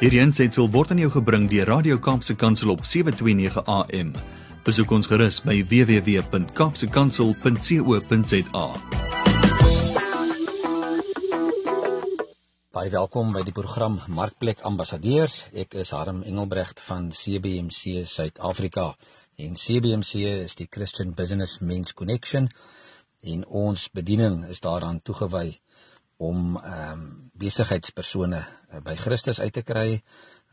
Hierdie aanseit word aan jou gebring deur Radio Kaapse Kansel op 7:29 AM. Besoek ons gerus by www.kapsekansel.co.za. Baie welkom by die program Markplek Ambassadeurs. Ek is Harm Engelbrecht van CBC Suid-Afrika. En CBC is die Christian Business Men's Connection en ons bediening is daaraan toegewy om ehm um, besigheidspersone by Christus uit te kry,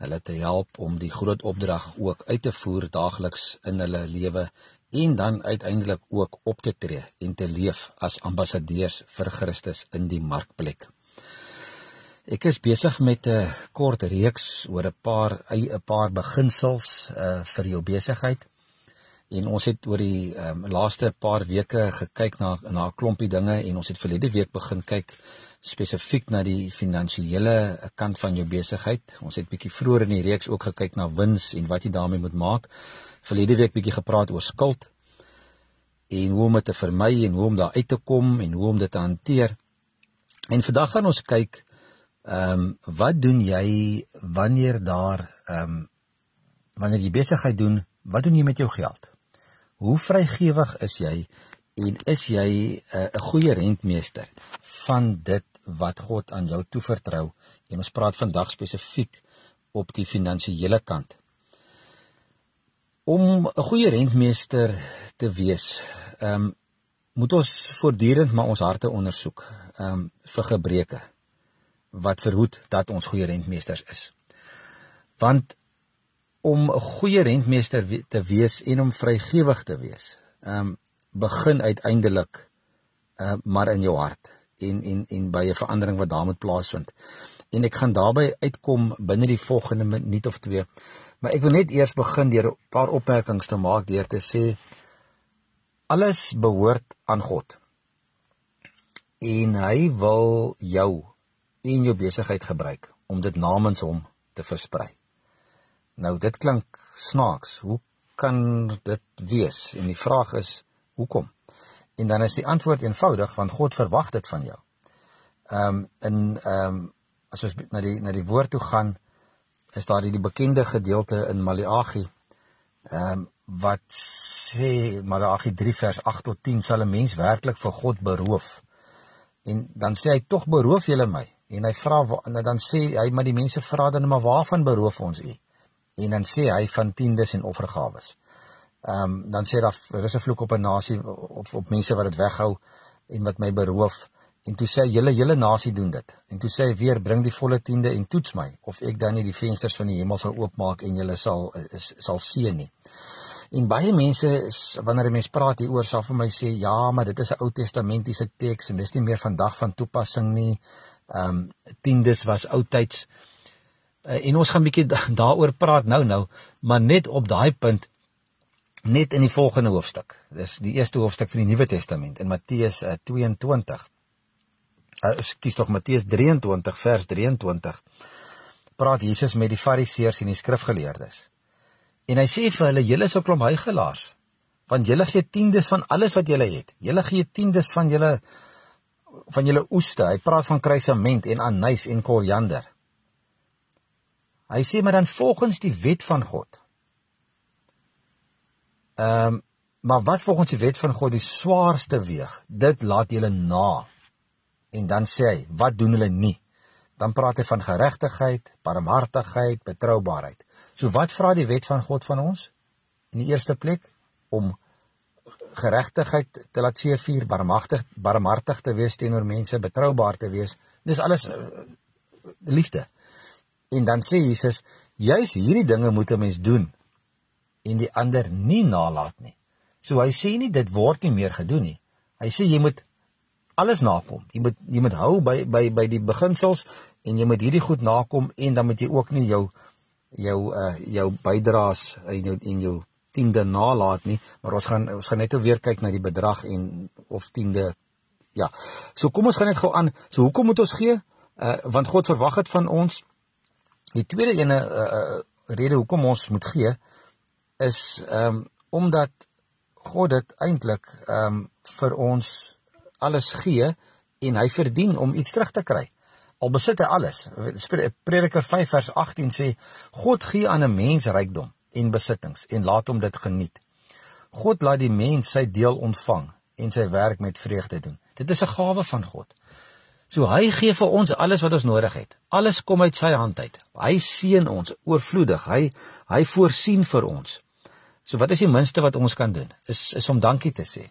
hulle te help om die groot opdrag ook uit te voer daagliks in hulle lewe en dan uiteindelik ook op te tree en te leef as ambassadeurs vir Christus in die markplek. Ek is besig met 'n kort reeks oor 'n paar 'n paar beginsels uh, vir jou besigheid. En ons het oor die um, laaste paar weke gekyk na na 'n klompie dinge en ons het verlede week begin kyk spesifiek na die finansiële kant van jou besigheid. Ons het bietjie vroeër in die reeks ook gekyk na wins en wat jy daarmee moet maak. Verlede week bietjie gepraat oor skuld en hoe om dit te vermy en hoe om daar uit te kom en hoe om dit te hanteer. En vandag gaan ons kyk ehm um, wat doen jy wanneer daar ehm um, wanneer jy besigheid doen, wat doen jy met jou geld? Hoe vrygewig is jy en is jy 'n uh, goeie rentmeester van dit wat God aan jou toevertrou en ons praat vandag spesifiek op die finansiële kant. Om 'n goeie rentmeester te wees, ehm um, moet ons voortdurend maar ons harte ondersoek ehm um, vir gebreke wat verhoed dat ons goeie rentmeesters is. Want om 'n goeie rentmeester te wees en om vrygewig te wees, ehm um, begin uiteindelik uh maar in jou hart en en en by 'n verandering wat daar moet plaasvind. En ek gaan daarby uitkom binne die volgende minuut of twee. Maar ek wil net eers begin deur 'n paar opmerkings te maak deur te sê alles behoort aan God. En hy wil jou en jou besigheid gebruik om dit namens hom te versprei. Nou dit klink snaaks. Hoe kan dit wees? En die vraag is hoekom? En dan is die antwoord eenvoudig want God verwag dit van jou. Ehm um, in ehm um, as ons na die na die woord toe gaan is daar die, die bekende gedeelte in Maleagi ehm um, wat sê Maleagi 3 vers 8 tot 10 sal 'n mens werklik vir God beroof. En dan sê hy tog beroof julle my en hy vra en dan sê hy maar die mense vra dan maar waarvan beroof ons u? En dan sê hy van tiendes en offergawes. Ehm um, dan sê daar is 'n vloek op 'n nasie of op mense wat dit weghou en wat my beroof. En toe sê julle hele nasie doen dit. En toe sê hy weer bring die volle tiende en toets my of ek dan nie die vensters van die hemel sal oopmaak en julle sal is, sal seën nie. En baie mense is, wanneer 'n mens praat hieroor sal vir my sê ja, maar dit is 'n Ou Testamentiese teks en dis nie meer vandag van toepassing nie. Ehm um, tiendes was oudtyds. Uh, en ons gaan 'n bietjie daaroor praat nou nou, maar net op daai punt net in die volgende hoofstuk. Dis die eerste hoofstuk van die Nuwe Testament in Matteus uh, 22. Uh, Ekskuus tog Matteus 23 vers 23. Praat Jesus met die Fariseërs en die skrifgeleerdes. En hy sê vir hulle: "Julle is 'n klomp hygelaars, want julle gee tiendes van alles wat julle het. Julle gee tiendes van julle van julle oeste. Hy praat van kruisament en anys en koriander. Hy sê maar dan volgens die wet van God Ehm um, maar wat volgens die wet van God die swaarste weeg, dit laat julle na. En dan sê hy, wat doen hulle nie? Dan praat hy van geregtigheid, barmhartigheid, betroubaarheid. So wat vra die wet van God van ons? In die eerste plek om geregtigheid te laat seëvier, barmhartig, barmhartig te wees teenoor mense, betroubaar te wees. Dis alles uh, liefde. En dan sê Jesus, juis hierdie dinge moet 'n mens doen en die ander nie nalat nie. So hy sê nie dit word nie meer gedoen nie. Hy sê jy moet alles nakom. Jy moet jy moet hou by by by die beginsels en jy moet hierdie goed nakom en dan moet jy ook nie jou jou uh jou bydraes in jou in jou tiende nalat nie, maar ons gaan ons gaan net weer kyk na die bedrag en of tiende ja. So kom ons gaan net gou aan. So hoekom moet ons gee? Uh want God verwag dit van ons. Die tweede ene uh, uh rede hoekom ons moet gee is ehm um, omdat God dit eintlik ehm um, vir ons alles gee en hy verdien om iets terug te kry. Al besit hy alles. Prediker 5 vers 18 sê God gee aan 'n mens rykdom en besittings en laat hom dit geniet. God laat die mens sy deel ontvang en sy werk met vreugde doen. Dit is 'n gawe van God. So hy gee vir ons alles wat ons nodig het. Alles kom uit sy hand uit. Hy seën ons oorvloedig. Hy hy voorsien vir ons. So wat is die minste wat ons kan doen? Is is om dankie te sê.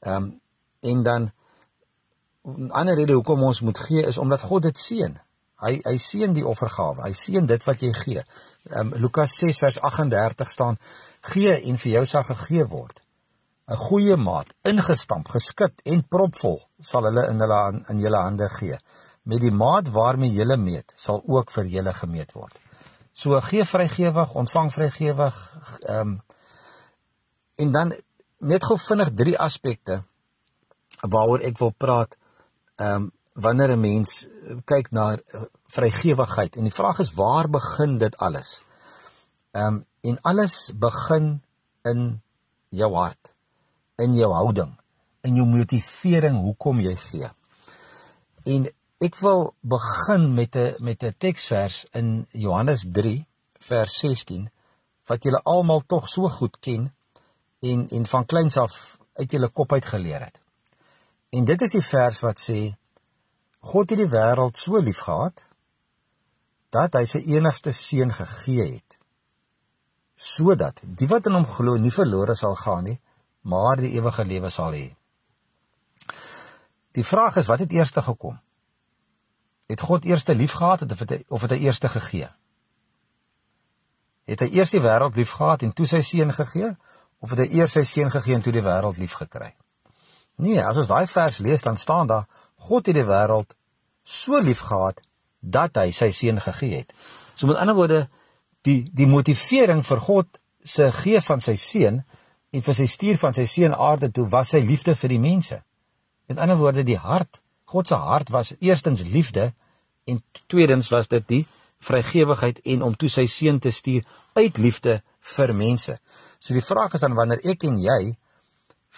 Ehm um, en dan 'n ander rede hoekom ons moet gee is omdat God dit seën. Hy hy seën die offergawe. Hy seën dit wat jy gee. Ehm um, Lukas 6 vers 38 staan: Gee en vir jou sal gegee word. 'n Goeie maat, ingestamp, geskit en propvol sal hulle in hulle in julle hande gee. Met die maat waarmee jy meet, sal ook vir julle gemeet word. So gee vrygewig, ontvang vrygewig. Ehm um, en dan net gou vinnig drie aspekte waaroor ek wil praat. Ehm um, wanneer 'n mens kyk na eh, vrygewigheid en die vraag is waar begin dit alles? Ehm um, en alles begin in jou hart, in jou houding, in jou motivering hoekom jy gee. En ek wil begin met 'n met 'n teksvers in Johannes 3 vers 16 wat julle almal tog so goed ken en en van kleins af uit julle kop uit geleer het. En dit is die vers wat sê God het die wêreld so liefgehad dat hy sy enigste seun gegee het sodat die wat in hom glo nie verlore sal gaan nie maar die ewige lewe sal hê. Die vraag is wat het eers gekom? Het God eers liefgehad of het hy of het hy eers gegee? Het hy eers die wêreld liefgehad en toe sy seun gegee of het hy eers sy seun gegee en toe die wêreld liefgekry? Nee, as ons daai vers lees dan staan daar God het die wêreld so liefgehad dat hy sy seun gegee het. So met ander woorde die die motivering vir God se gee van sy seun en vir sy stuur van sy seun aarde toe was sy liefde vir die mense. Met ander woorde die hart, God se hart was eerstens liefde en tweedens was dit die vrygewigheid en om toe sy seun te stuur uit liefde vir mense. So die vraag is dan wanneer ek en jy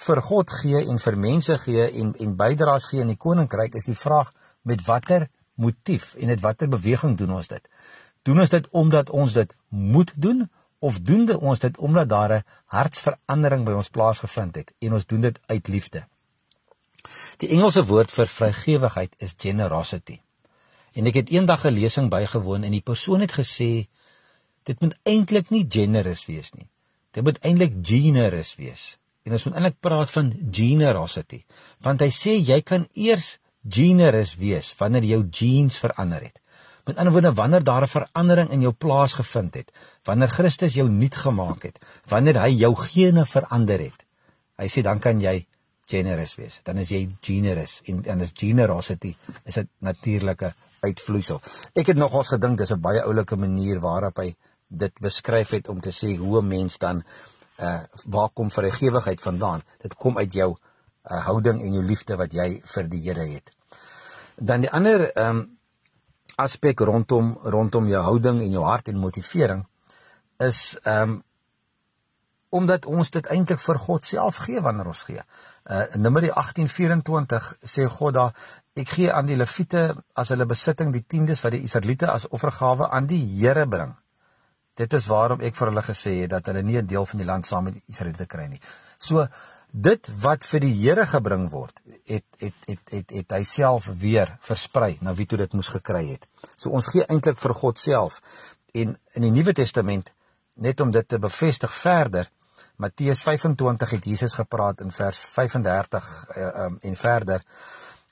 vir God gee en vir mense gee en en bydraes gee in die koninkryk is die vraag met watter motief en met watter beweging doen ons dit? Doen ons dit omdat ons dit moet doen of doen dit ons dit omdat daar 'n hartsverandering by ons plaasgevind het en ons doen dit uit liefde? Die Engelse woord vir vrygewigheid is generosity. En ek het eendag 'n lesing bygewoon en die persoon het gesê dit moet eintlik nie generous wees nie. Dit moet eintlik generous wees. En ons moet eintlik praat van generosity, want hy sê jy kan eers generous wees wanneer jou genes verander het. Met ander woorde, wanneer daar 'n verandering in jou plaas gevind het, wanneer Christus jou nuut gemaak het, wanneer hy jou gene verander het. Hy sê dan kan jy generous wees. Dan is jy generous en dan is generosity is 'n natuurlike uitvloeisel. Ek het nogals gedink dis 'n baie oulike manier waarop hy dit beskryf het om te sê hoe 'n mens dan uh waar kom vrygewigheid vandaan? Dit kom uit jou uh, houding en jou liefde wat jy vir die Here het. Dan die ander ehm um, aspek rondom rondom jou houding en jou hart en motivering is ehm um, omdat ons dit eintlik vir God self gee wanneer ons gee. Uh Numeri 18:24 sê God daar ek gee aan die leviete as hulle besitting die tiendes wat die Israeliete as offergawe aan die Here bring. Dit is waarom ek vir hulle gesê het dat hulle nie 'n deel van die land saam met die Israeliete kry nie. So dit wat vir die Here gebring word, het het het het het hy self weer versprei na wie toe dit moes gekry het. So ons gee eintlik vir God self. En in die Nuwe Testament net om dit te bevestig verder, Matteus 25 het Jesus gepraat in vers 35 uh, um, en verder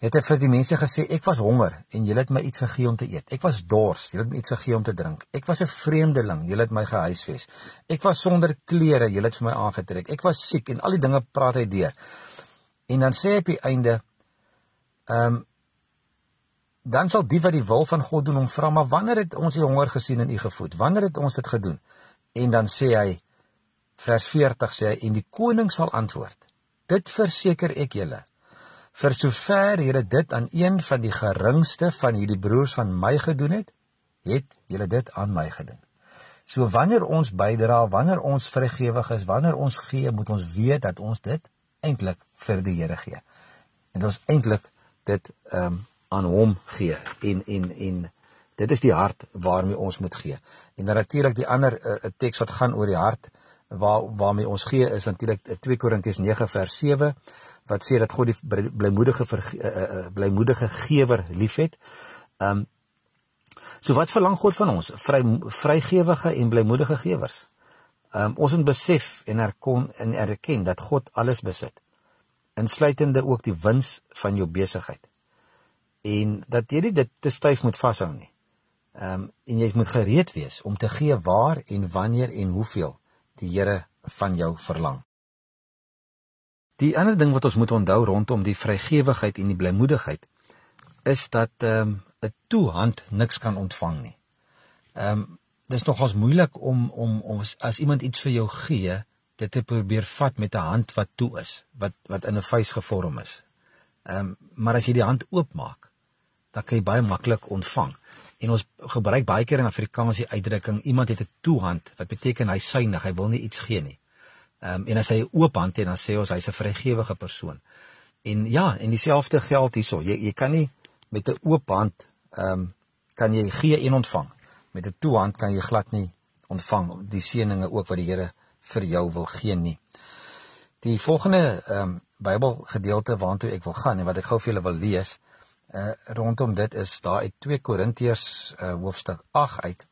het hy vir die mense gesê ek was honger en julle het my iets gegee om te eet. Ek was dors, julle het my iets gegee om te drink. Ek was 'n vreemdeling, julle het my gehuisves. Ek was sonder klere, julle het vir my aangetrek. Ek was siek en al die dinge praat hy deur. En dan sê hy op die einde ehm um, dan sal die wat die wil van God doen hom vra maar wanneer het ons die honger gesien en u gevoed? Wanneer het ons dit gedoen? En dan sê hy vers 40 sê hy en die koning sal antwoord: Dit verseker ek julle vir sover julle dit aan een van die geringste van hierdie broers van my gedoen het, het julle dit aan my gedoen. So wanneer ons bydra, wanneer ons vrygewig is, wanneer ons gee, moet ons weet dat ons dit eintlik vir die Here gee. En ons eintlik dit ehm um, aan hom gee en en en dit is die hart waarmee ons moet gee. En dan natuurlik die ander 'n uh, teks wat gaan oor die hart waar waarmee ons gee is natuurlik 2 Korintiërs 9 vers 7 wat sê dat God die blymoedige uh, blymoedige gewer liefhet. Um So wat verlang God van ons? Vry vrygewige en blymoedige gewers. Um ons moet besef en erken en erken dat God alles besit. Insluitende ook die wins van jou besigheid. En dat jy dit te styf moet vashou nie. Um en jy moet gereed wees om te gee waar en wanneer en hoeveel die Here van jou verlang. Die ander ding wat ons moet onthou rondom die vrygewigheid en die blymoedigheid is dat ehm um, 'n toehand niks kan ontvang nie. Ehm um, dis nogals moeilik om om om as iemand iets vir jou gee, dit te probeer vat met 'n hand wat toe is, wat wat in 'n vuis gevorm is. Ehm um, maar as jy die hand oopmaak, dan kan jy baie maklik ontvang. En ons gebruik baie keer in Afrikaans die uitdrukking iemand het 'n toehand wat beteken hy synig, hy wil nie iets gee nie. Ehm um, en as hy 'n oop hand het, dan sê ons hy's 'n vrygewige persoon. En ja, en dieselfde geld hierso. Jy jy kan nie met 'n oop hand ehm um, kan jy gee en ontvang. Met 'n toe hand kan jy glad nie ontvang die seëninge ook wat die Here vir jou wil gee nie. Die volgende ehm um, Bybelgedeelte waartoe ek wil gaan en wat ek gou vir julle wil lees, uh rondom dit is daar uit 2 Korintiërs uh hoofstuk 8 uit.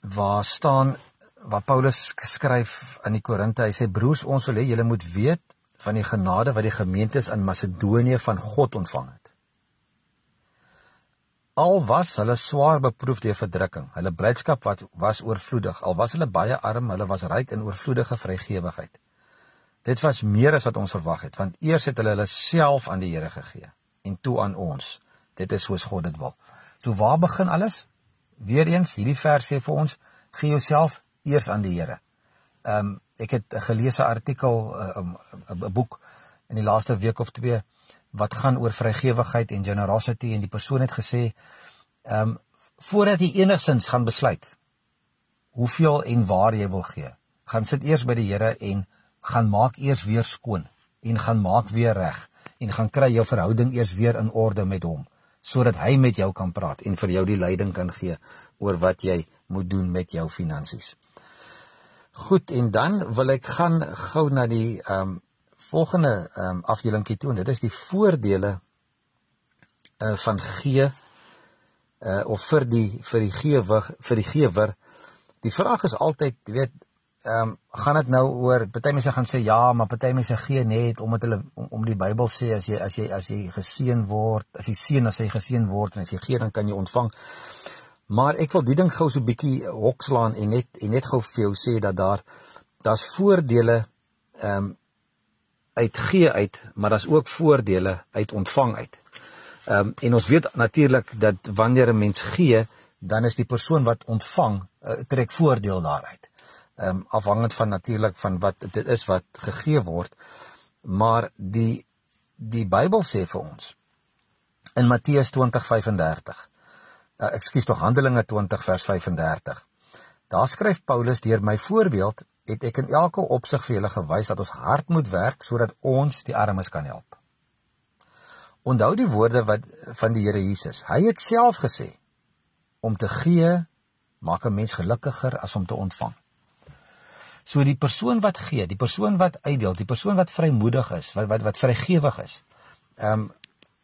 Waar staan waar Paulus skryf aan die Korinte, hy sê broers, ons wil hê julle moet weet van die genade wat die gemeentes in Macedonië van God ontvang het. Al was hulle swaar beproef deur verdrukking, hulle blydskap wat was oorvloedig, al was hulle baie arm, hulle was ryk in oorvloedige vrygewigheid. Dit was meer as wat ons verwag het, want eers het hulle hulle self aan die Here gegee en toe aan ons. Dit is soos God dit wil. So waar begin alles? Weereens, hierdie vers sê vir ons, gee jouself eers aan die Here. Ehm um, ek het 'n geleese artikel 'n uh, 'n boek in die laaste week of twee wat gaan oor vrygewigheid en generosity en die persoon het gesê ehm um, voordat jy enigsins gaan besluit hoeveel en waar jy wil gee, gaan sit eers by die Here en gaan maak eers weer skoon en gaan maak weer reg en gaan kry jou verhouding eers weer in orde met hom sodat hy met jou kan praat en vir jou die leiding kan gee oor wat jy moet doen met jou finansies. Goed en dan wil ek gaan gou na die ehm um, volgende ehm um, afdelingkie toe en dit is die voordele uh van gee uh of vir die vir die gewer vir die gewer. Die vraag is altyd, jy weet, ehm um, gaan dit nou oor party mense gaan sê ja, maar party mense gee net omdat hulle om, om die Bybel sê as jy as jy as jy geseën word, as jy seën as jy geseën word en as jy gee dan kan jy ontvang. Maar ek wil die ding gou so 'n bietjie hokslaan en net en net gou vir jou sê dat daar daar's voordele ehm um, uit gee uit, maar daar's ook voordele uit ontvang uit. Ehm um, en ons weet natuurlik dat wanneer 'n mens gee, dan is die persoon wat ontvang uh, trek voordeel daaruit. Ehm um, afhangend van natuurlik van wat dit is wat gegee word. Maar die die Bybel sê vir ons in Matteus 20:35 uh, ekskuus tog Handelinge 20 vers 35. Daar skryf Paulus deur my voorbeeld het ek in elke opsig vir julle gewys dat ons hard moet werk sodat ons die armes kan help. Onthou die woorde wat van die Here Jesus. Hy het self gesê om te gee maak 'n mens gelukkiger as om te ontvang. So die persoon wat gee, die persoon wat uitdeel, die persoon wat vrymoedig is, wat wat wat vrygewig is, ehm um,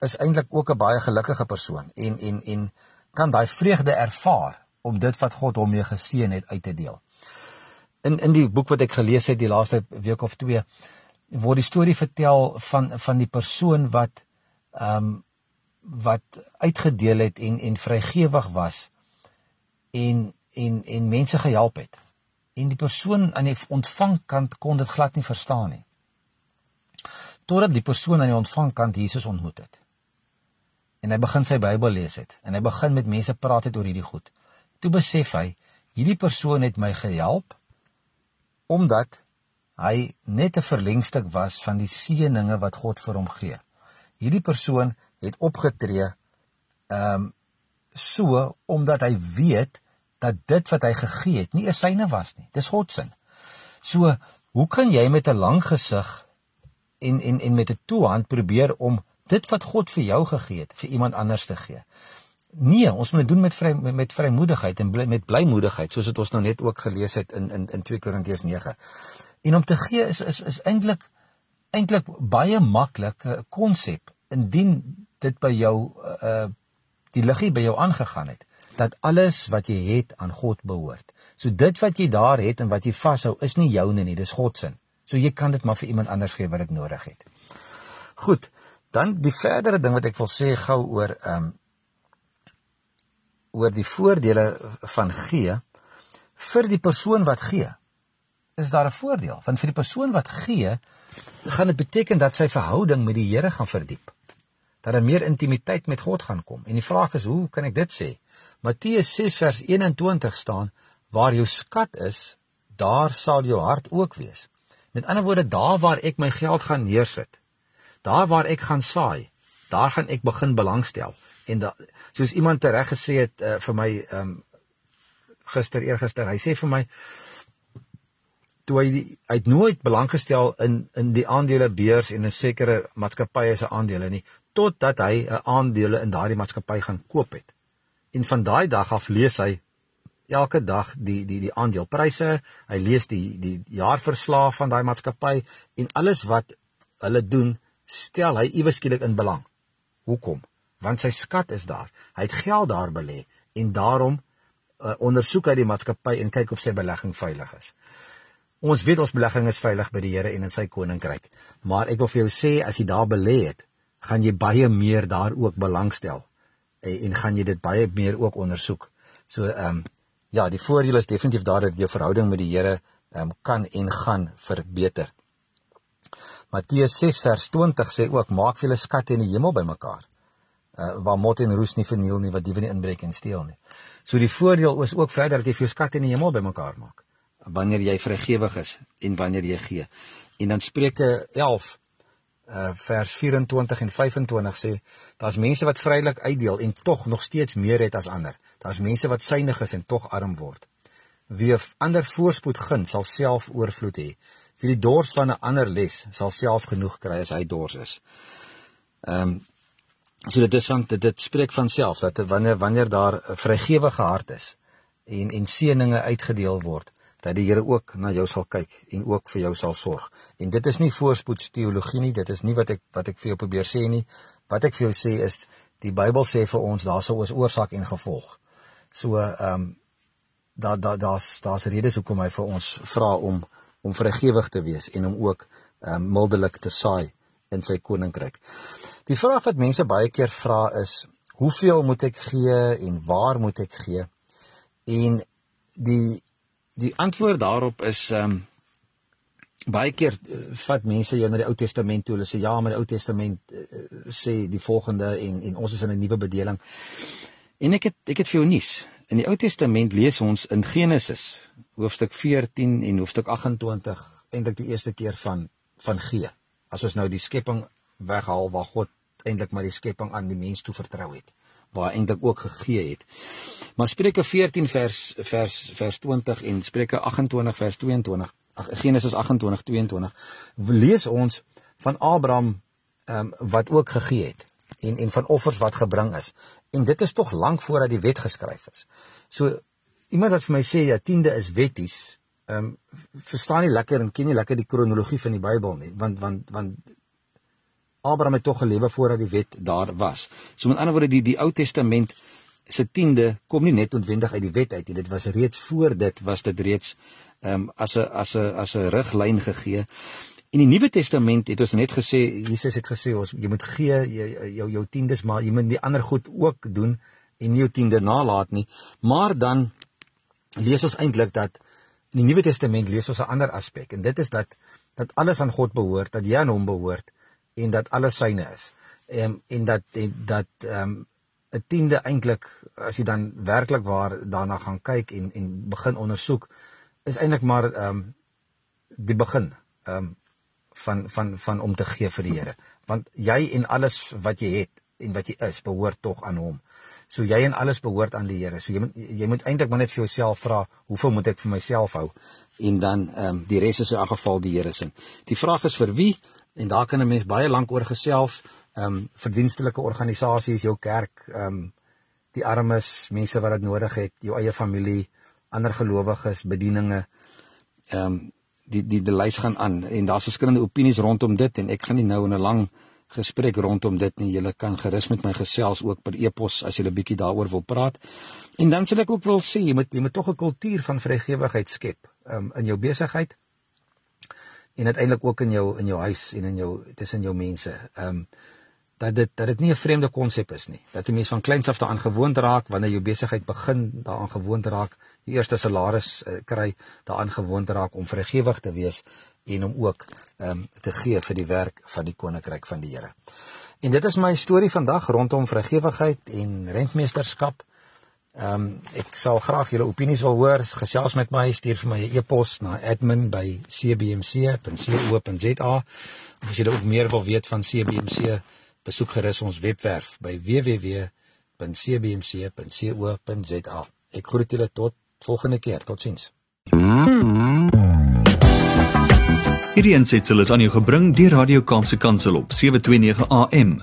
is eintlik ook 'n baie gelukkige persoon en en en kan daai vreugde ervaar om dit wat God hom mee geseën het uit te deel. In in die boek wat ek gelees het die laaste week of twee word die storie vertel van van die persoon wat ehm um, wat uitgedeel het en en vrygewig was en en en mense gehelp het. En die persoon aan die ontvangkant kon dit glad nie verstaan nie. Totdat die persoon aan die ontvangkant Jesus ontmoet het en hy begin sy Bybel lees het en hy begin met mense praat het oor hierdie goed. Toe besef hy, hierdie persoon het my gehelp omdat hy net 'n verlengstuk was van die seëninge wat God vir hom gee. Hierdie persoon het opgetree ehm um, so omdat hy weet dat dit wat hy gegee het nie 'n syne was nie. Dis God se. So, hoe kan jy met 'n lang gesig en en en met 'n toehand probeer om dit wat God vir jou gegee het vir iemand anders te gee. Nee, ons moet dit doen met vry met, met vrymoedigheid en bly, met blymoedigheid soos dit ons nou net ook gelees het in in in 2 Korintiërs 9. En om te gee is is is eintlik eintlik baie maklike konsep indien dit by jou uh die liggie by jou aangegaan het dat alles wat jy het aan God behoort. So dit wat jy daar het en wat jy vashou is nie joune nie, dis God se. So jy kan dit maar vir iemand anders gee wat dit nodig het. Goed. Dan die verdere ding wat ek wil sê gou oor ehm um, oor die voordele van gee vir die persoon wat gee. Is daar 'n voordeel? Want vir die persoon wat gee, gaan dit beteken dat sy verhouding met die Here gaan verdiep. Dat daar meer intimiteit met God gaan kom. En die vraag is, hoe kan ek dit sê? Matteus 6 vers 21 staan: Waar jou skat is, daar sal jou hart ook wees. Met ander woorde, daar waar ek my geld gaan neersit, daar waar ek gaan saai, daar gaan ek begin belangstel. En da, soos iemand reg gesê het uh, vir my um, gister eergister, hy sê vir my toe hy die, hy het nooit belang gestel in in die aandelebeurs en 'n sekere maatskappye se aandele nie totdat hy 'n aandele in daardie maatskappy gaan koop het. En van daai dag af lees hy elke dag die die die aandelepryse, hy lees die die jaarverslae van daai maatskappy en alles wat hulle doen, stel hy iewes skielik in belang. Hoekom? Want sy skat is daar. Hy het geld daar belê en daarom uh, ondersoek hy die maatskappy en kyk of sy belegging veilig is. Ons weet ons belegging is veilig by die Here en in sy koninkryk. Maar ek wil vir jou sê as jy daar belê het, gaan jy baie meer daar ook belangstel en, en gaan jy dit baie meer ook ondersoek. So ehm um, ja, die voordeel is definitief daar dat jou verhouding met die Here ehm um, kan en gaan verbeter. Matteus 6 vers 20 sê ook maak vir julle skatte in die hemel bymekaar. Uh, waar mot en roes nie verniel nie, wat diewe nie inbreek en steel nie. So die voordeel is ook verder dat jy vir jou skatte in die hemel bymekaar maak wanneer jy vrygewig is en wanneer jy gee. En dan Spreuke 11 uh vers 24 en 25 sê daar's mense wat vrylik uitdeel en tog nog steeds meer het as ander. Daar's mense wat suinig is en tog arm word. Wie ander voorspoed gun, sal self oorvloed hê. Wie die dors van 'n ander les, sal self genoeg kry as hy dors is. Ehm um, so dit is want dit, dit spreek van self dat wanneer wanneer daar 'n vrygewige hart is en en seëninge uitgedeel word, dat die Here ook na jou sal kyk en ook vir jou sal sorg. En dit is nie voorspoedsteologie nie, dit is nie wat ek wat ek vir jou probeer sê nie. Wat ek vir jou sê is die Bybel sê vir ons daar sou 'n oorsaak en gevolg. So ehm um, daar daar daar's daar's redes hoekom hy vir ons vra om om vrygewig te wees en om ook ehm um, mildelik te saai in sy koninkryk. Die vraag wat mense baie keer vra is hoeveel moet ek gee en waar moet ek gee? En die die antwoord daarop is ehm um, baie keer uh, vat mense jou na die Ou Testament toe. Hulle sê ja, maar die Ou Testament uh, sê die volgende en en ons is in 'n nuwe bedeling. En ek het ek het vir jou nuus. In die Ou Testament lees ons in Genesis hoofstuk 14 en hoofstuk 28 eintlik die eerste keer van van gee. As ons nou die skepping weghaal waar God eintlik maar die skepping aan die mens toe vertrou het waar eintlik ook gegee het. Maar Spreuke 14 vers vers vers 20 en Spreuke 28 vers 22, ag Genesis 28 22 lees ons van Abraham ehm um, wat ook gegee het en en van offers wat gebring is. En dit is tog lank voordat die wet geskryf is. So iemand wat vir my sê ja tiende is wetties, ehm um, verstaan nie lekker en ken nie lekker die kronologie van die Bybel nie, want want want Abraham het tog gelewe voordat die wet daar was. So met ander woorde die die Ou Testament se tiende kom nie net noodwendig uit die wet uit nie. Dit was reeds voor dit was dit reeds ehm um, as 'n as 'n as 'n riglyn gegee. In die Nuwe Testament het ons net gesê Jesus het gesê ons jy moet gee jou jou, jou tiendes maar jy moet die ander goed ook doen en nie jou tiende nalat nie. Maar dan lees ons eintlik dat in die Nuwe Testament lees ons 'n ander aspek en dit is dat dat alles aan God behoort, dat jy aan hom behoort en dat alles syne is. Ehm um, en dat en dat ehm um, 'n tiende eintlik as jy dan werklik waar daarna gaan kyk en en begin ondersoek is eintlik maar ehm um, die begin ehm um, van van van om te gee vir die Here. Want jy en alles wat jy het en wat jy is, behoort tog aan hom. So jy en alles behoort aan die Here. So jy moet jy moet eintlik maar net vir jouself vra, hoeveel moet ek vir myself hou? En dan ehm um, die res is in geval die Here se. Die vraag is vir wie? En daar kan 'n mens baie lank oor gesels. Ehm um, verdienstelike organisasies, jou kerk, ehm um, die armes, mense wat dit nodig het, jou eie familie, ander gelowiges, bedieninge. Ehm um, die die die lys gaan aan en daar's verskillende opinies rondom dit en ek gaan nie nou in 'n lang gesprek rondom dit nie. Julle kan gerus met my gesels ook per e-pos as 'n bietjie daaroor wil praat. En dan sal ek ook wil sê jy moet jy moet tog 'n kultuur van vrygewigheid skep um, in jou besigheid en uiteindelik ook in jou in jou huis en in jou tussen jou mense. Ehm um, dat dit dat dit nie 'n vreemde konsep is nie. Dat 'n mens van kleins af daaraan gewoond raak wanneer jou besigheid begin daaraan gewoond raak, die eerste salaris uh, kry, daaraan gewoond raak om vrygewig te wees en om ook ehm um, te gee vir die werk van die koninkryk van die Here. En dit is my storie vandag rondom vrygewigheid en rentmeesterskap. Ehm um, ek sal graag julle opinies wil hoor. Gesels met my, stuur vir my 'n e-pos na admin@cbmc.co.za. As jy ook meer wil weet van CBMC, besoek gerus ons webwerf by www.cbmc.co.za. Ek groet julle tot volgende keer. Totsiens. Hierdie ensitsel is aan jou gebring deur Radio Kaapse Kansel op 729 AM.